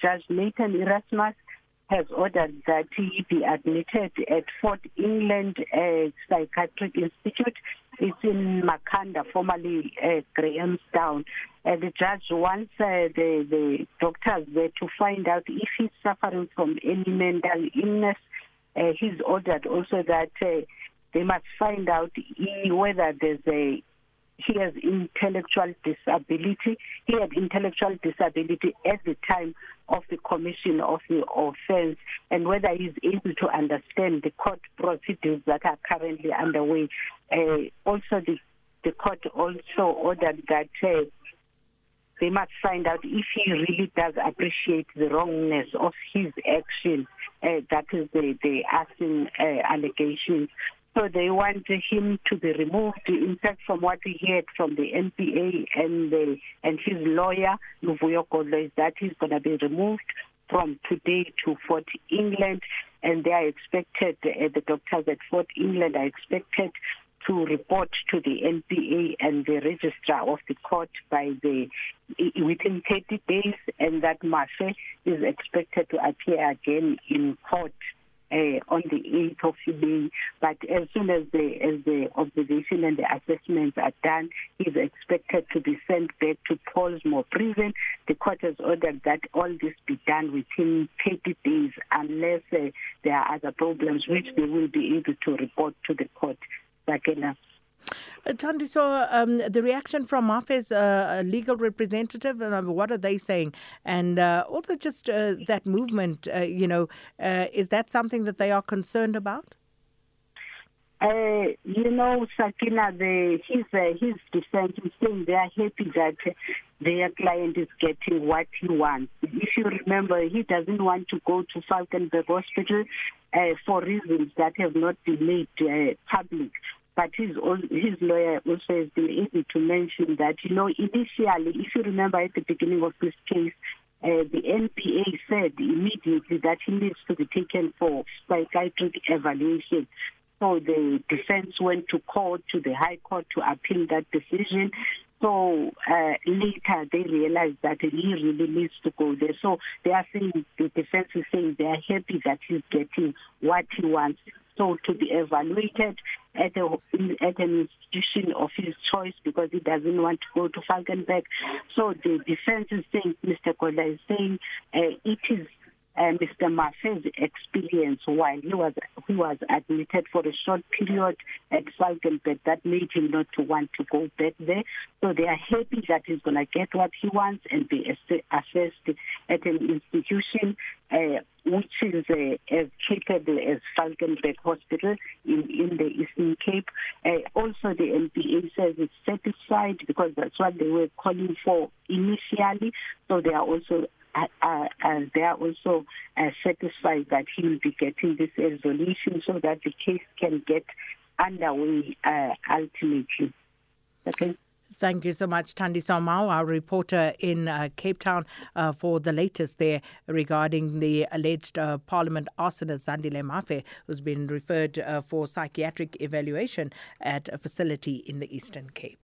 Judge Nathan Erasmus has ordered that he be admitted at Fort England uh, Psychiatric Institute. It's in Makanda, formerly uh, Grahamstown. Uh, the judge wants uh, the, the doctors there to find out if he's suffering from any mental illness. Uh, he's ordered also that uh, they must find out whether there's a he has intellectual disability. He had intellectual disability at the time of the commission of the offense and whether he's able to understand the court procedures that are currently underway. Uh, also, the, the court also ordered that uh, they must find out if he really does appreciate the wrongness of his action. Uh, that is the, the asking uh, allegations. So they want him to be removed. In fact, from what we heard from the NPA and the, and his lawyer, Luvuyo Godlo, is that he's going to be removed from today to Fort England, and they are expected, uh, the doctors at Fort England are expected to report to the NPA and the registrar of the court by the within 30 days, and that Mafe is expected to appear again in court uh, on the 8th of May. But as soon as the as the observation and the assessments are done, he's expected to be sent back to Pollsmoor prison. The court has ordered that all this be done within 30 days, unless uh, there are other problems, which they will be able to report to the court. Sakena. Uh, Tandi, so um, the reaction from Mafe's uh, legal representative, uh, what are they saying? And uh, also just uh, that movement, uh, you know, uh, is that something that they are concerned about? Uh, you know, Sakina, the, his, uh, his defense is saying they are happy that their client is getting what he wants. If you remember, he doesn't want to go to Falkenberg Hospital uh, for reasons that have not been made uh, public. But his his lawyer also has been able to mention that you know initially if you remember at the beginning of this case uh, the NPA said immediately that he needs to be taken for psychiatric evaluation. So the defense went to court to the high court to appeal that decision. So uh, later they realized that he really needs to go there. So they are saying the defense is saying they are happy that he's getting what he wants. So to be evaluated at, a, at an institution of his choice because he doesn't want to go to Falkenberg. So the defense is saying, Mr. Kola is saying, uh, it is uh, Mr. Mafe's experience while he was he was admitted for a short period at Falkenberg that made him not to want to go back there. So they are happy that he's going to get what he wants and be assessed at an institution uh, is uh, as capable as Falkenberg Hospital in, in the Eastern Cape. Uh, also, the NPA says it's satisfied because that's what they were calling for initially. So they are also uh, uh, they are also uh, satisfied that he will be getting this resolution so that the case can get underway uh, ultimately. Okay. Thank you so much, Tandi Somau, our reporter in uh, Cape Town, uh, for the latest there regarding the alleged uh, Parliament arsonist Zandile Mafe, who's been referred uh, for psychiatric evaluation at a facility in the Eastern Cape.